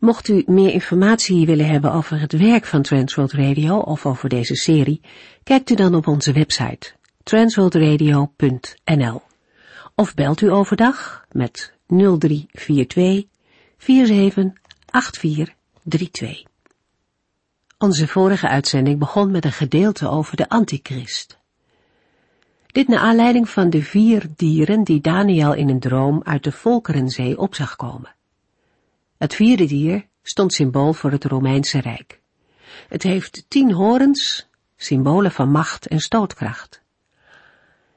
Mocht u meer informatie willen hebben over het werk van Transworld Radio of over deze serie, kijkt u dan op onze website transworldradio.nl of belt u overdag met 0342 478432. Onze vorige uitzending begon met een gedeelte over de antichrist. Dit naar aanleiding van de vier dieren die Daniel in een droom uit de Volkerenzee op zag komen. Het vierde dier stond symbool voor het Romeinse Rijk. Het heeft tien horens, symbolen van macht en stootkracht.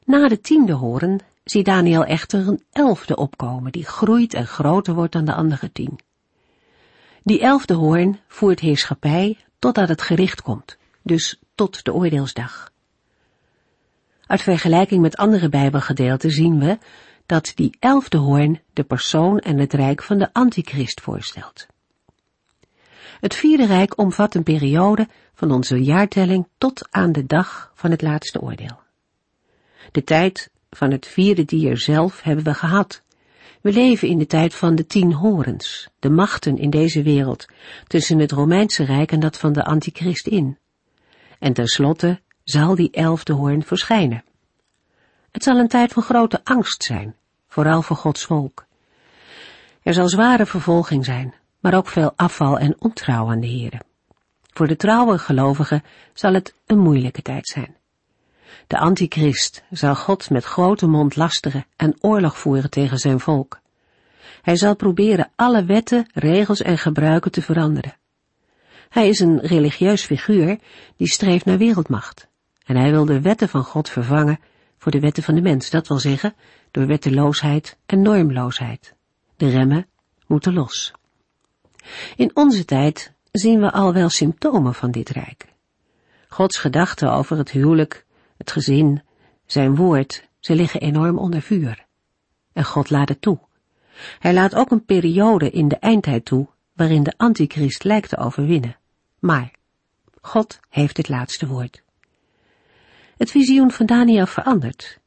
Na de tiende horen ziet Daniel echter een elfde opkomen, die groeit en groter wordt dan de andere tien. Die elfde hoorn voert heerschappij totdat het gericht komt, dus tot de oordeelsdag. Uit vergelijking met andere bijbelgedeelten zien we dat die elfde hoorn de persoon en het rijk van de antichrist voorstelt. Het vierde rijk omvat een periode van onze jaartelling tot aan de dag van het laatste oordeel. De tijd van het vierde dier zelf hebben we gehad. We leven in de tijd van de tien horens, de machten in deze wereld, tussen het Romeinse Rijk en dat van de antichrist in. En tenslotte zal die elfde hoorn verschijnen. Het zal een tijd van grote angst zijn, vooral voor Gods volk. Er zal zware vervolging zijn, maar ook veel afval en ontrouw aan de Here. Voor de trouwe gelovigen zal het een moeilijke tijd zijn. De antichrist zal God met grote mond lasteren en oorlog voeren tegen zijn volk. Hij zal proberen alle wetten, regels en gebruiken te veranderen. Hij is een religieus figuur die streeft naar wereldmacht. En hij wil de wetten van God vervangen voor de wetten van de mens, dat wil zeggen door wetteloosheid en normloosheid. De remmen moeten los. In onze tijd zien we al wel symptomen van dit rijk. Gods gedachten over het huwelijk, het gezin, zijn woord, ze liggen enorm onder vuur. En God laat het toe. Hij laat ook een periode in de eindtijd toe waarin de antichrist lijkt te overwinnen. Maar God heeft het laatste woord. Het visioen van Daniel verandert.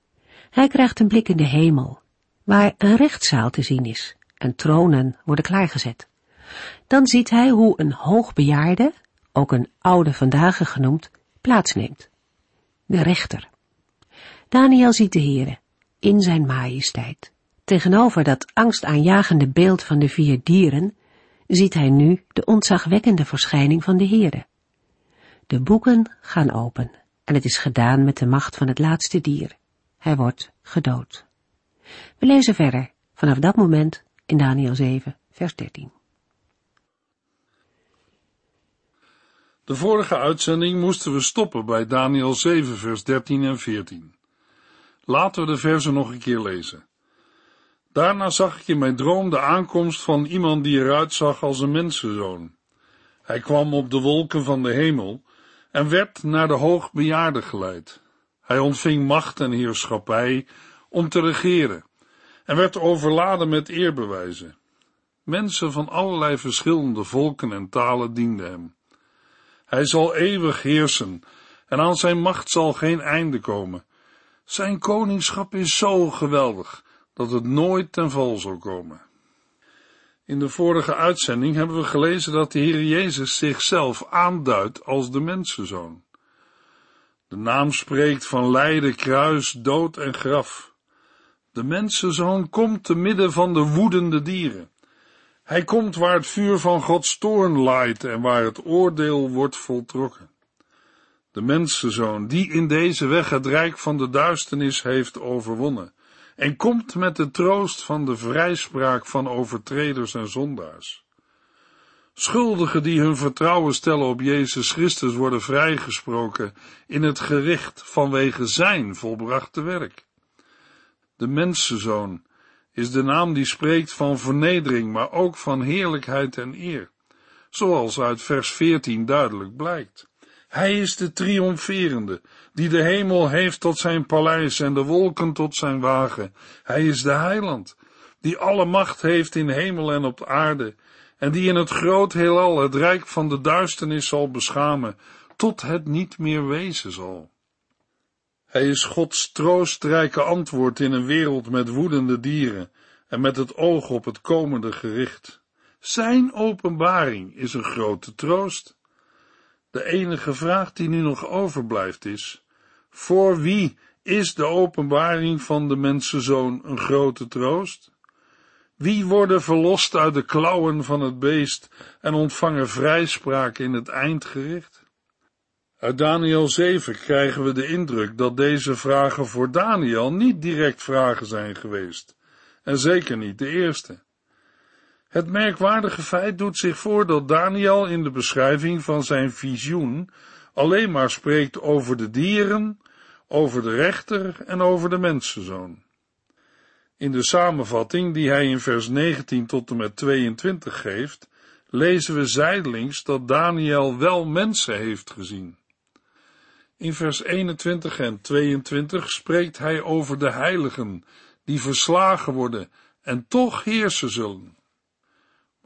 Hij krijgt een blik in de hemel, waar een rechtszaal te zien is en tronen worden klaargezet. Dan ziet hij hoe een hoogbejaarde, ook een oude vandaag genoemd, plaatsneemt. De rechter. Daniel ziet de Heere in zijn majesteit. Tegenover dat angstaanjagende beeld van de vier dieren ziet hij nu de ontzagwekkende verschijning van de Heere. De boeken gaan open en het is gedaan met de macht van het laatste dier. Hij wordt gedood. We lezen verder vanaf dat moment in Daniel 7, vers 13. De vorige uitzending moesten we stoppen bij Daniel 7, vers 13 en 14. Laten we de versen nog een keer lezen. Daarna zag ik in mijn droom de aankomst van iemand die eruit zag als een mensenzoon. Hij kwam op de wolken van de hemel en werd naar de hoogbejaarde geleid. Hij ontving macht en heerschappij om te regeren en werd overladen met eerbewijzen. Mensen van allerlei verschillende volken en talen dienden hem. Hij zal eeuwig heersen en aan zijn macht zal geen einde komen. Zijn koningschap is zo geweldig dat het nooit ten val zal komen. In de vorige uitzending hebben we gelezen dat de Heer Jezus zichzelf aanduidt als de mensenzoon. De naam spreekt van lijden, kruis, dood en graf. De mensenzoon komt te midden van de woedende dieren. Hij komt waar het vuur van Gods toorn laait en waar het oordeel wordt voltrokken. De mensenzoon, die in deze weg het rijk van de duisternis heeft overwonnen, en komt met de troost van de vrijspraak van overtreders en zondaars. Schuldigen die hun vertrouwen stellen op Jezus Christus worden vrijgesproken in het gericht vanwege zijn volbrachte werk. De mensenzoon is de naam die spreekt van vernedering, maar ook van heerlijkheid en eer. zoals uit vers 14 duidelijk blijkt. Hij is de triomferende, die de hemel heeft tot zijn paleis en de wolken tot zijn wagen. Hij is de heiland, die alle macht heeft in hemel en op aarde, en die in het groot heelal het rijk van de duisternis zal beschamen, tot het niet meer wezen zal. Hij is Gods troostrijke antwoord in een wereld met woedende dieren en met het oog op het komende gericht. Zijn openbaring is een grote troost. De enige vraag die nu nog overblijft is, voor wie is de openbaring van de mensenzoon een grote troost? Wie worden verlost uit de klauwen van het beest en ontvangen vrijspraak in het eindgericht? Uit Daniel 7 krijgen we de indruk dat deze vragen voor Daniel niet direct vragen zijn geweest, en zeker niet de eerste. Het merkwaardige feit doet zich voor dat Daniel in de beschrijving van zijn visioen alleen maar spreekt over de dieren, over de rechter en over de mensenzoon. In de samenvatting die hij in vers 19 tot en met 22 geeft, lezen we zijdelings dat Daniel wel mensen heeft gezien. In vers 21 en 22 spreekt hij over de heiligen, die verslagen worden en toch heersen zullen.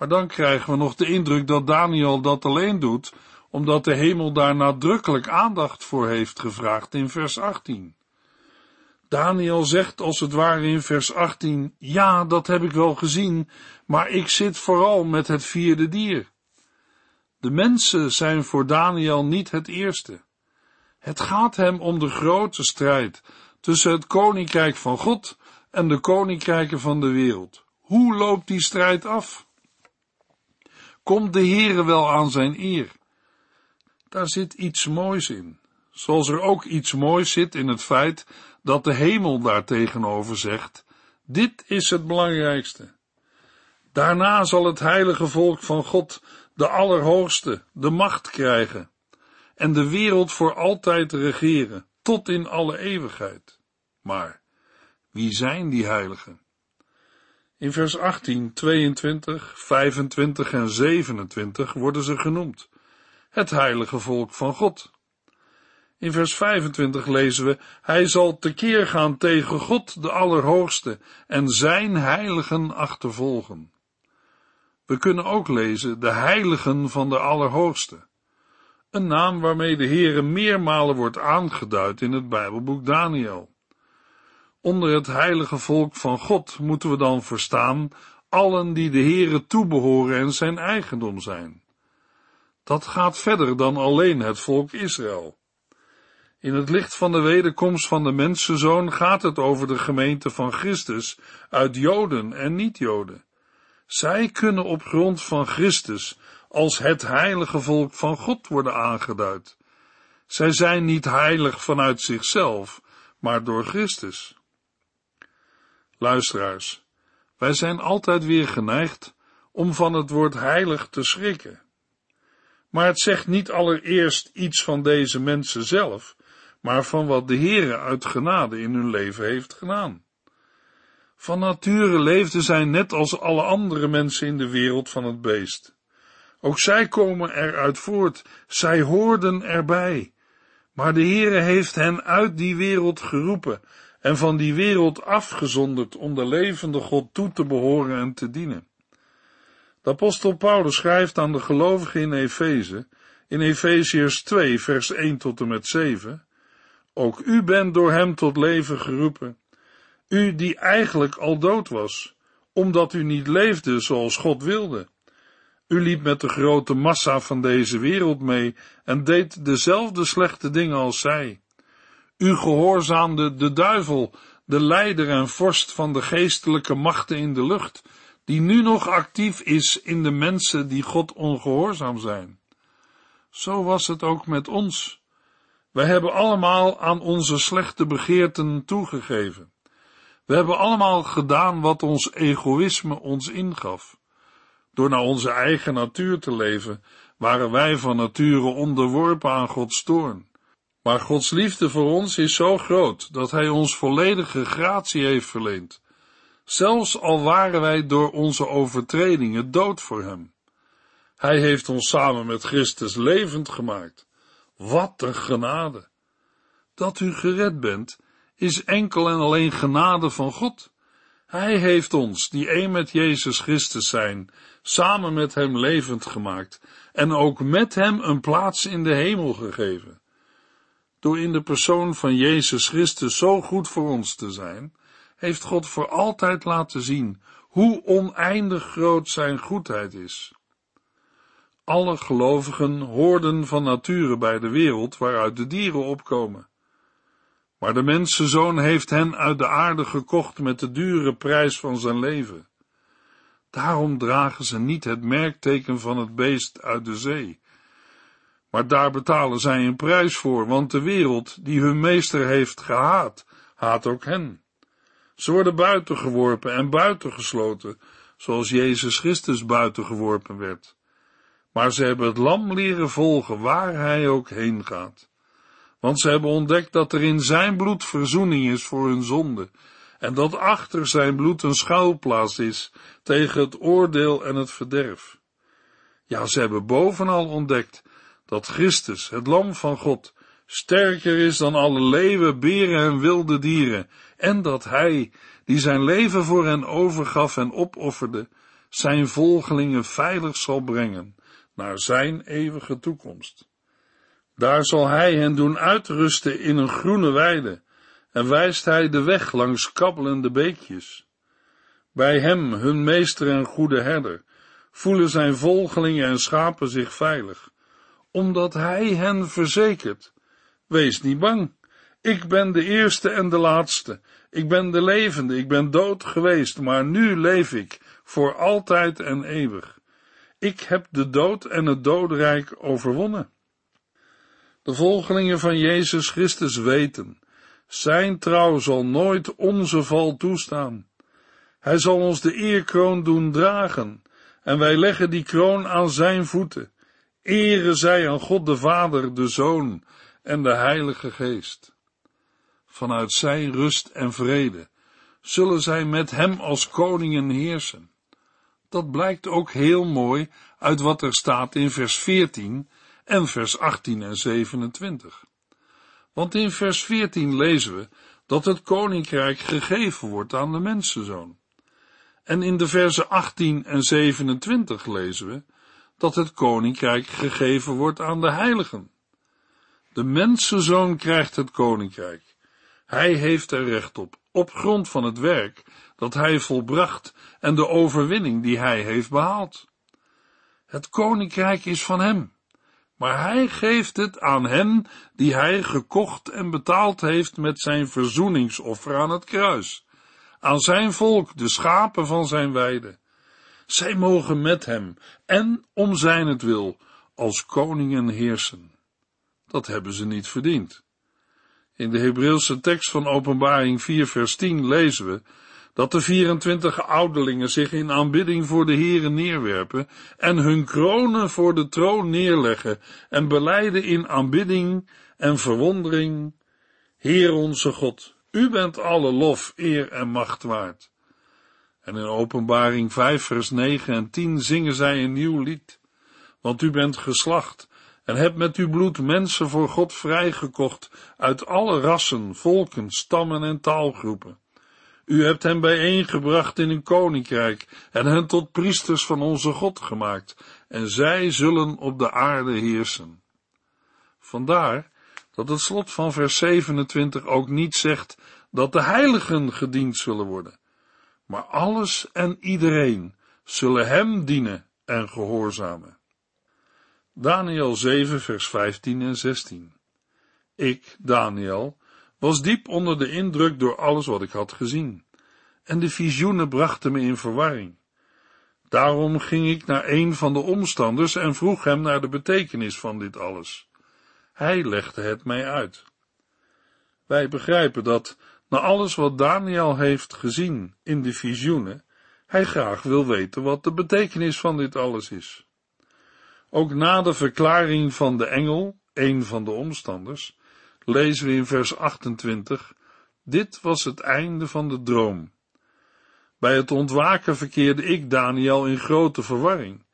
Maar dan krijgen we nog de indruk dat Daniel dat alleen doet, omdat de hemel daar nadrukkelijk aandacht voor heeft gevraagd in vers 18. Daniel zegt als het ware in vers 18, ja, dat heb ik wel gezien, maar ik zit vooral met het vierde dier. De mensen zijn voor Daniel niet het eerste. Het gaat hem om de grote strijd tussen het koninkrijk van God en de koninkrijken van de wereld. Hoe loopt die strijd af? Komt de Heere wel aan zijn eer? Daar zit iets moois in, zoals er ook iets moois zit in het feit dat de hemel daartegenover zegt, dit is het belangrijkste. Daarna zal het heilige volk van God, de Allerhoogste, de macht krijgen en de wereld voor altijd regeren, tot in alle eeuwigheid. Maar wie zijn die heiligen? In vers 18, 22, 25 en 27 worden ze genoemd. Het heilige volk van God. In vers 25 lezen we, hij zal tekeer gaan tegen God de Allerhoogste en zijn heiligen achtervolgen. We kunnen ook lezen de heiligen van de Allerhoogste. Een naam waarmee de Heere meermalen wordt aangeduid in het Bijbelboek Daniel. Onder het heilige volk van God moeten we dan verstaan allen die de Heere toebehoren en zijn eigendom zijn. Dat gaat verder dan alleen het volk Israël. In het licht van de wederkomst van de mensenzoon gaat het over de gemeente van Christus uit Joden en niet-Joden. Zij kunnen op grond van Christus als het heilige volk van God worden aangeduid. Zij zijn niet heilig vanuit zichzelf, maar door Christus. Luisteraars, wij zijn altijd weer geneigd om van het woord heilig te schrikken. Maar het zegt niet allereerst iets van deze mensen zelf, maar van wat de Heere uit genade in hun leven heeft gedaan. Van nature leefden zij net als alle andere mensen in de wereld van het beest. Ook zij komen eruit voort, zij hoorden erbij. Maar de Heere heeft hen uit die wereld geroepen en van die wereld afgezonderd om de levende God toe te behoren en te dienen. De apostel Paulus schrijft aan de gelovigen in Efeze, in Efeziërs 2, vers 1 tot en met 7, ook u bent door hem tot leven geroepen, u die eigenlijk al dood was, omdat u niet leefde zoals God wilde. U liep met de grote massa van deze wereld mee en deed dezelfde slechte dingen als zij. U gehoorzaamde de duivel, de leider en vorst van de geestelijke machten in de lucht, die nu nog actief is in de mensen die God ongehoorzaam zijn. Zo was het ook met ons. Wij hebben allemaal aan onze slechte begeerten toegegeven. We hebben allemaal gedaan wat ons egoïsme ons ingaf. Door naar onze eigen natuur te leven, waren wij van nature onderworpen aan Gods toorn. Maar Gods liefde voor ons is zo groot dat Hij ons volledige gratie heeft verleend, zelfs al waren wij door onze overtredingen dood voor Hem. Hij heeft ons samen met Christus levend gemaakt. Wat een genade! Dat u gered bent, is enkel en alleen genade van God. Hij heeft ons, die één met Jezus Christus zijn, samen met hem levend gemaakt en ook met hem een plaats in de hemel gegeven. Door in de persoon van Jezus Christus zo goed voor ons te zijn, heeft God voor altijd laten zien hoe oneindig groot zijn goedheid is. Alle gelovigen hoorden van nature bij de wereld waaruit de dieren opkomen. Maar de mensenzoon heeft hen uit de aarde gekocht met de dure prijs van zijn leven. Daarom dragen ze niet het merkteken van het beest uit de zee. Maar daar betalen zij een prijs voor, want de wereld die hun meester heeft gehaat, haat ook hen. Ze worden buitengeworpen en buitengesloten, zoals Jezus Christus buitengeworpen werd. Maar ze hebben het lam leren volgen waar hij ook heen gaat. Want ze hebben ontdekt dat er in zijn bloed verzoening is voor hun zonde, en dat achter zijn bloed een schuilplaats is tegen het oordeel en het verderf. Ja, ze hebben bovenal ontdekt dat Christus, het lam van God, sterker is dan alle leeuwen, beren en wilde dieren, en dat hij, die zijn leven voor hen overgaf en opofferde, zijn volgelingen veilig zal brengen naar zijn eeuwige toekomst. Daar zal hij hen doen uitrusten in een groene weide, en wijst hij de weg langs kabbelende beekjes. Bij hem, hun meester en goede herder, voelen zijn volgelingen en schapen zich veilig, omdat hij hen verzekert. Wees niet bang, ik ben de eerste en de laatste, ik ben de levende, ik ben dood geweest, maar nu leef ik, voor altijd en eeuwig. Ik heb de dood en het doodrijk overwonnen. De volgelingen van Jezus Christus weten, zijn trouw zal nooit onze val toestaan. Hij zal ons de eerkroon doen dragen, en wij leggen die kroon aan zijn voeten. Ere zij aan God de Vader, de Zoon en de Heilige Geest. Vanuit zijn rust en vrede zullen zij met hem als koningen heersen. Dat blijkt ook heel mooi uit wat er staat in vers 14 en vers 18 en 27. Want in vers 14 lezen we dat het koninkrijk gegeven wordt aan de mensenzoon. En in de versen 18 en 27 lezen we dat het koninkrijk gegeven wordt aan de heiligen. De mensenzoon krijgt het koninkrijk. Hij heeft er recht op, op grond van het werk dat hij volbracht en de overwinning die hij heeft behaald. Het koninkrijk is van hem, maar hij geeft het aan hen die hij gekocht en betaald heeft met zijn verzoeningsoffer aan het kruis, aan zijn volk, de schapen van zijn weide. Zij mogen met hem en om zijn het wil als koningen heersen. Dat hebben ze niet verdiend. In de Hebreeuwse tekst van Openbaring 4 vers 10 lezen we dat de 24 ouderlingen zich in aanbidding voor de Heere neerwerpen en hun kronen voor de troon neerleggen en beleiden in aanbidding en verwondering, Heer onze God, u bent alle lof, eer en macht waard. En in openbaring 5 vers 9 en 10 zingen zij een nieuw lied, want u bent geslacht en hebt met uw bloed mensen voor God vrijgekocht uit alle rassen, volken, stammen en taalgroepen. U hebt hen bijeengebracht in een koninkrijk en hen tot priesters van onze God gemaakt, en zij zullen op de aarde heersen. Vandaar dat het slot van vers 27 ook niet zegt dat de heiligen gediend zullen worden, maar alles en iedereen zullen hem dienen en gehoorzamen. Daniel 7 vers 15 en 16 Ik, Daniel, was diep onder de indruk door alles wat ik had gezien, en de visioenen brachten me in verwarring. Daarom ging ik naar een van de omstanders en vroeg hem naar de betekenis van dit alles. Hij legde het mij uit. Wij begrijpen dat, na alles wat Daniel heeft gezien in de visioenen, hij graag wil weten wat de betekenis van dit alles is. Ook na de verklaring van de engel, een van de omstanders, lezen we in vers 28, dit was het einde van de droom. Bij het ontwaken verkeerde ik, Daniel, in grote verwarring.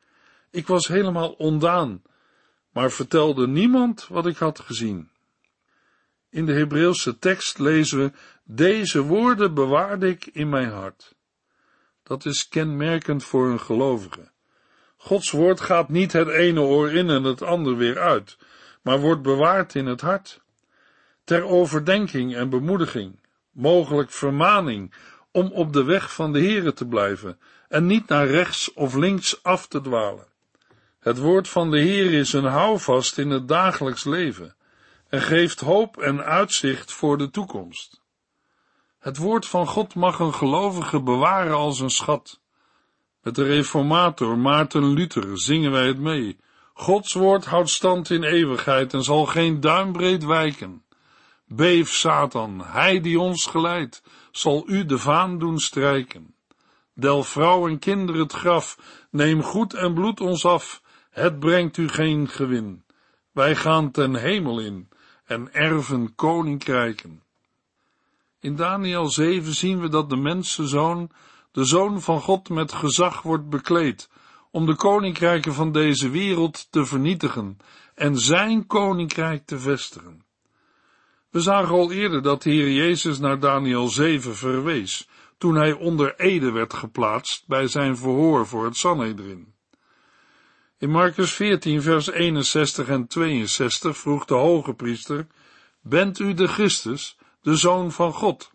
Ik was helemaal ondaan, maar vertelde niemand wat ik had gezien. In de Hebreeuwse tekst lezen we, deze woorden bewaarde ik in mijn hart. Dat is kenmerkend voor een gelovige. Gods woord gaat niet het ene oor in en het ander weer uit, maar wordt bewaard in het hart. Ter overdenking en bemoediging, mogelijk vermaning om op de weg van de Here te blijven en niet naar rechts of links af te dwalen. Het woord van de Heer is een houvast in het dagelijks leven en geeft hoop en uitzicht voor de toekomst. Het woord van God mag een gelovige bewaren als een schat. Met de reformator Maarten Luther zingen wij het mee. Gods woord houdt stand in eeuwigheid en zal geen duimbreed wijken. Beef, Satan, hij die ons geleidt, zal u de vaan doen strijken. Del vrouw en kinderen het graf, neem goed en bloed ons af, het brengt u geen gewin. Wij gaan ten hemel in en erven koninkrijken. In Daniel 7 zien we dat de mensenzoon, de zoon van God, met gezag wordt bekleed, om de koninkrijken van deze wereld te vernietigen en zijn koninkrijk te vestigen. We zagen al eerder dat de Heer Jezus naar Daniel 7 verwees, toen hij onder ede werd geplaatst bij zijn verhoor voor het Sanhedrin. In Marcus 14, vers 61 en 62 vroeg de hoge priester, Bent u de Christus, de Zoon van God?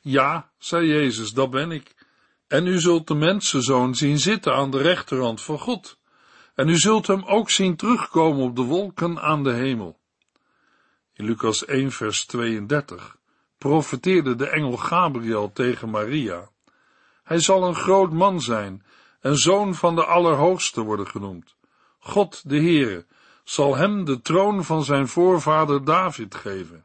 Ja, zei Jezus, dat ben ik. En u zult de mensenzoon zien zitten aan de rechterhand van God. En u zult hem ook zien terugkomen op de wolken aan de hemel. In Lucas 1, vers 32 profeteerde de engel Gabriel tegen Maria. Hij zal een groot man zijn en zoon van de Allerhoogste worden genoemd. God, de Heere, zal hem de troon van zijn voorvader David geven.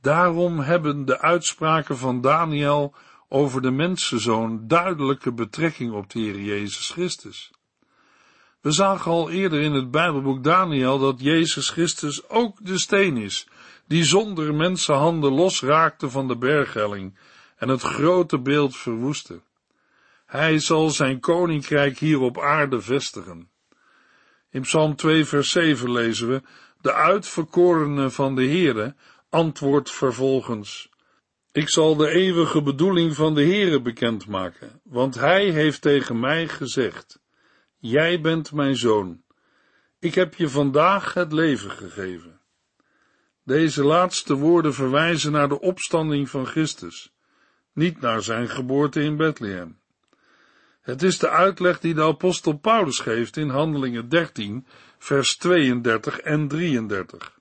Daarom hebben de uitspraken van Daniel over de mensenzoon duidelijke betrekking op de Heer Jezus Christus. We zagen al eerder in het Bijbelboek Daniel dat Jezus Christus ook de steen is, die zonder mensenhanden losraakte van de berghelling en het grote beeld verwoestte. Hij zal zijn koninkrijk hier op aarde vestigen. In Psalm 2 vers 7 lezen we, de uitverkorene van de Heere antwoordt vervolgens, ik zal de eeuwige bedoeling van de Heere bekendmaken, want hij heeft tegen mij gezegd, jij bent mijn zoon, ik heb je vandaag het leven gegeven. Deze laatste woorden verwijzen naar de opstanding van Christus, niet naar zijn geboorte in Bethlehem. Het is de uitleg die de apostel Paulus geeft in Handelingen 13, vers 32 en 33.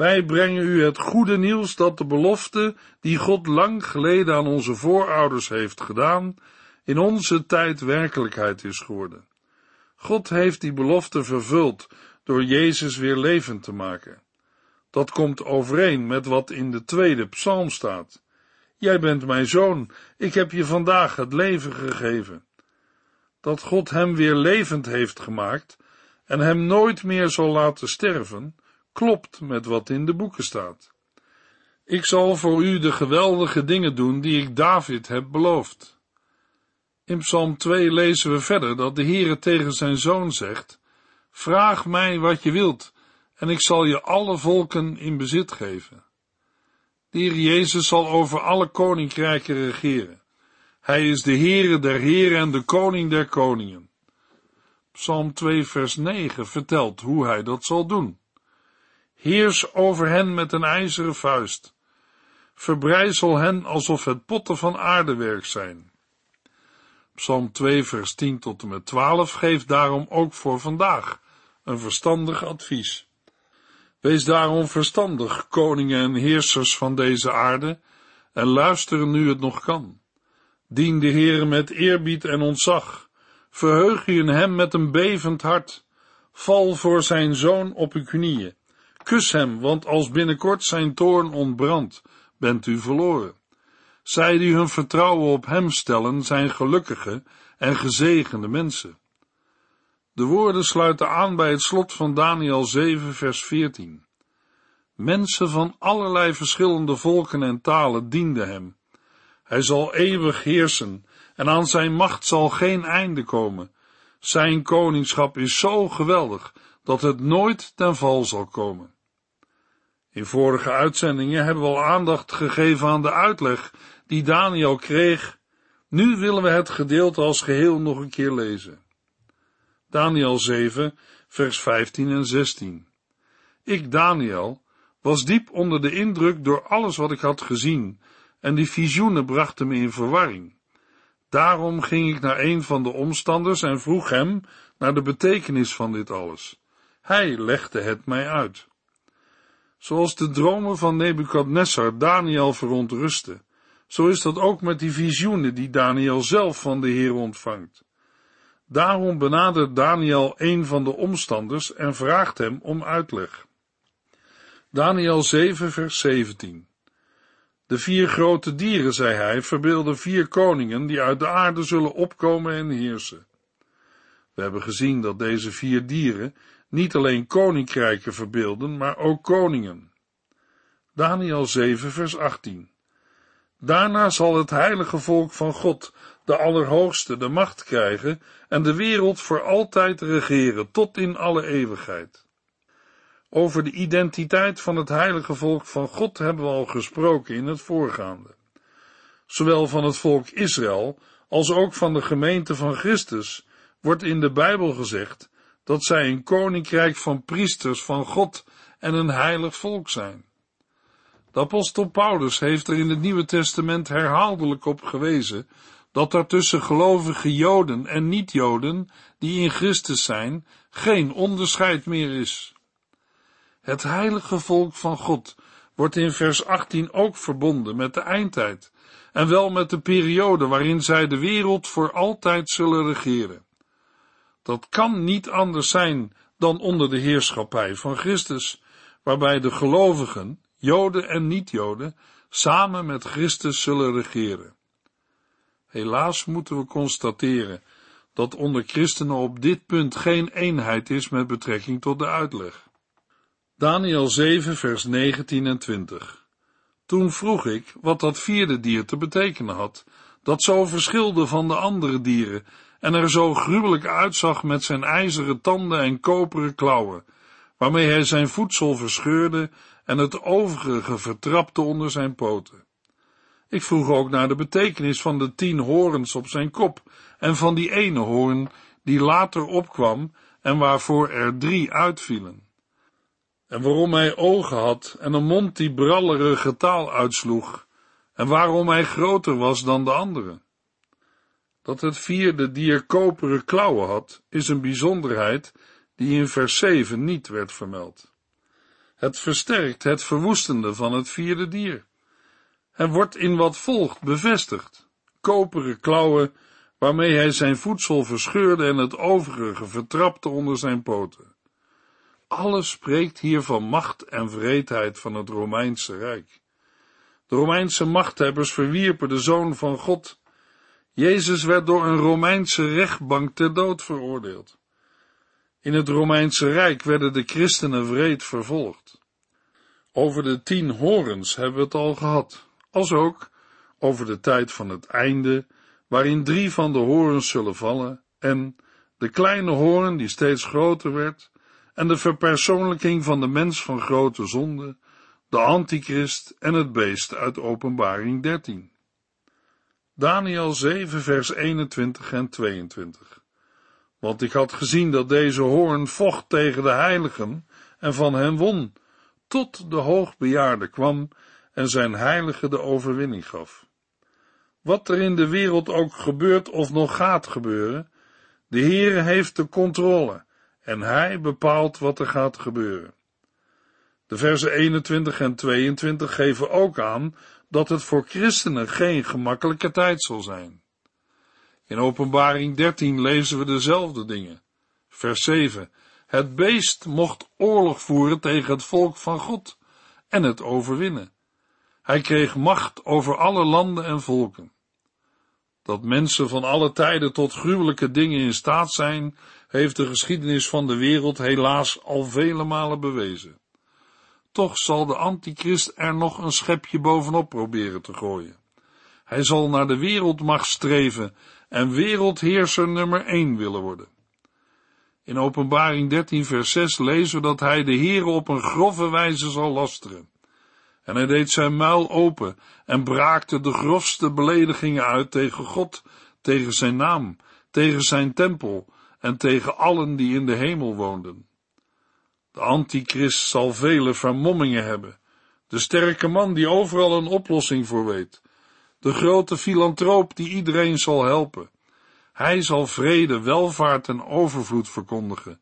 Wij brengen u het goede nieuws dat de belofte die God lang geleden aan onze voorouders heeft gedaan, in onze tijd werkelijkheid is geworden. God heeft die belofte vervuld door Jezus weer levend te maken. Dat komt overeen met wat in de tweede psalm staat. Jij bent mijn zoon, ik heb je vandaag het leven gegeven. Dat God hem weer levend heeft gemaakt en hem nooit meer zal laten sterven, klopt met wat in de boeken staat. Ik zal voor u de geweldige dingen doen die ik David heb beloofd. In Psalm 2 lezen we verder dat de Heere tegen zijn zoon zegt, Vraag mij wat je wilt, en ik zal je alle volken in bezit geven. De Heer Jezus zal over alle koninkrijken regeren. Hij is de Heere der Heren en de Koning der Koningen. Psalm 2 vers 9 vertelt hoe hij dat zal doen. Heers over hen met een ijzeren vuist. Verbrijzel hen alsof het potten van aardewerk zijn. Psalm 2 vers 10 tot en met 12 geeft daarom ook voor vandaag een verstandig advies. Wees daarom verstandig, koningen en heersers van deze aarde, en luister nu het nog kan. Dien de Heere met eerbied en ontzag, verheug je in hem met een bevend hart, val voor zijn zoon op uw knieën, kus hem, want als binnenkort zijn toorn ontbrandt, bent u verloren. Zij die hun vertrouwen op hem stellen, zijn gelukkige en gezegende mensen. De woorden sluiten aan bij het slot van Daniel 7, vers 14. Mensen van allerlei verschillende volken en talen dienden hem. Hij zal eeuwig heersen en aan zijn macht zal geen einde komen. Zijn koningschap is zo geweldig dat het nooit ten val zal komen. In vorige uitzendingen hebben we al aandacht gegeven aan de uitleg die Daniel kreeg. Nu willen we het gedeelte als geheel nog een keer lezen. Daniel 7, vers 15 en 16. Ik, Daniel, was diep onder de indruk door alles wat ik had gezien, en die visioenen brachten me in verwarring. Daarom ging ik naar een van de omstanders en vroeg hem naar de betekenis van dit alles. Hij legde het mij uit. Zoals de dromen van Nebukadnessar Daniel verontrusten, zo is dat ook met die visioenen die Daniel zelf van de Heer ontvangt. Daarom benadert Daniel een van de omstanders en vraagt hem om uitleg. Daniel 7, vers 17. De vier grote dieren, zei hij, verbeelden vier koningen die uit de aarde zullen opkomen en heersen. We hebben gezien dat deze vier dieren niet alleen koninkrijken verbeelden, maar ook koningen. Daniel 7, vers 18. Daarna zal het heilige volk van God, de Allerhoogste, de macht krijgen en de wereld voor altijd regeren, tot in alle eeuwigheid. Over de identiteit van het heilige volk van God hebben we al gesproken in het voorgaande. Zowel van het volk Israël als ook van de gemeente van Christus wordt in de Bijbel gezegd dat zij een koninkrijk van priesters van God en een heilig volk zijn. De apostel Paulus heeft er in het Nieuwe Testament herhaaldelijk op gewezen dat er tussen gelovige Joden en niet-Joden, die in Christus zijn, geen onderscheid meer is. Het heilige volk van God wordt in vers 18 ook verbonden met de eindtijd, en wel met de periode waarin zij de wereld voor altijd zullen regeren. Dat kan niet anders zijn dan onder de heerschappij van Christus, waarbij de gelovigen, Joden en niet-Joden, samen met Christus zullen regeren. Helaas moeten we constateren dat onder christenen op dit punt geen eenheid is met betrekking tot de uitleg. Daniel 7, vers 19 en 20. Toen vroeg ik wat dat vierde dier te betekenen had, dat zo verschilde van de andere dieren en er zo gruwelijk uitzag met zijn ijzeren tanden en koperen klauwen, waarmee hij zijn voedsel verscheurde en het overige vertrapte onder zijn poten. Ik vroeg ook naar de betekenis van de tien horens op zijn kop en van die ene hoorn die later opkwam en waarvoor er drie uitvielen en waarom hij ogen had en een mond die brallerige taal uitsloeg, en waarom hij groter was dan de anderen. Dat het vierde dier koperen klauwen had, is een bijzonderheid die in vers 7 niet werd vermeld. Het versterkt het verwoestende van het vierde dier. En wordt in wat volgt bevestigd. Koperen klauwen, waarmee hij zijn voedsel verscheurde en het overige vertrapte onder zijn poten. Alles spreekt hier van macht en vreedheid van het Romeinse Rijk. De Romeinse machthebbers verwierpen de Zoon van God. Jezus werd door een Romeinse rechtbank ter dood veroordeeld. In het Romeinse Rijk werden de christenen wreed vervolgd. Over de tien horens hebben we het al gehad, als ook over de tijd van het einde, waarin drie van de horens zullen vallen, en de kleine hoorn die steeds groter werd, en de verpersoonlijking van de mens van grote zonde, de antichrist en het beest uit openbaring 13. Daniel 7 vers 21 en 22. Want ik had gezien dat deze hoorn vocht tegen de heiligen en van hen won, tot de hoogbejaarde kwam en zijn heilige de overwinning gaf. Wat er in de wereld ook gebeurt of nog gaat gebeuren, de Heere heeft de controle en hij bepaalt wat er gaat gebeuren. De versen 21 en 22 geven ook aan dat het voor christenen geen gemakkelijke tijd zal zijn. In openbaring 13 lezen we dezelfde dingen. Vers 7. Het beest mocht oorlog voeren tegen het volk van God en het overwinnen. Hij kreeg macht over alle landen en volken. Dat mensen van alle tijden tot gruwelijke dingen in staat zijn, heeft de geschiedenis van de wereld helaas al vele malen bewezen. Toch zal de antichrist er nog een schepje bovenop proberen te gooien. Hij zal naar de wereldmacht streven en wereldheerser nummer één willen worden. In openbaring 13 vers 6 lezen we dat hij de Heere op een grove wijze zal lasteren. En hij deed zijn muil open en braakte de grofste beledigingen uit tegen God, tegen zijn naam, tegen zijn tempel en tegen allen die in de hemel woonden. De antichrist zal vele vermommingen hebben, de sterke man die overal een oplossing voor weet, de grote filantroop die iedereen zal helpen. Hij zal vrede, welvaart en overvloed verkondigen,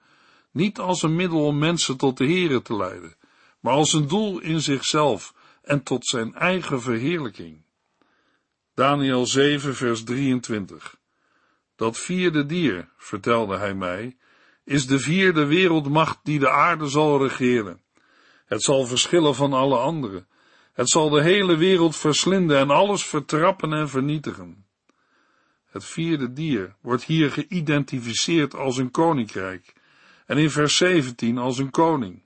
niet als een middel om mensen tot de Here te leiden, maar als een doel in zichzelf en tot zijn eigen verheerlijking. Daniel 7 vers 23 Dat vierde dier, vertelde hij mij, is de vierde wereldmacht die de aarde zal regeren. Het zal verschillen van alle anderen. Het zal de hele wereld verslinden en alles vertrappen en vernietigen. Het vierde dier wordt hier geïdentificeerd als een koninkrijk en in vers 17 als een koning.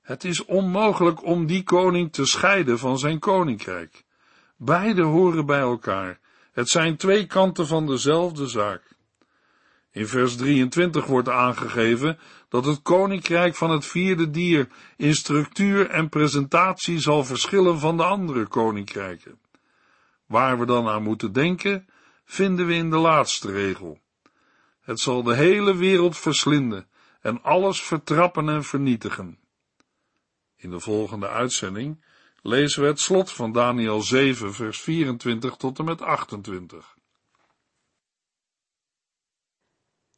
Het is onmogelijk om die koning te scheiden van zijn koninkrijk. Beide horen bij elkaar. Het zijn twee kanten van dezelfde zaak. In vers 23 wordt aangegeven dat het koninkrijk van het vierde dier in structuur en presentatie zal verschillen van de andere koninkrijken. Waar we dan aan moeten denken, vinden we in de laatste regel. Het zal de hele wereld verslinden en alles vertrappen en vernietigen. In de volgende uitzending lezen we het slot van Daniel 7, vers 24 tot en met 28.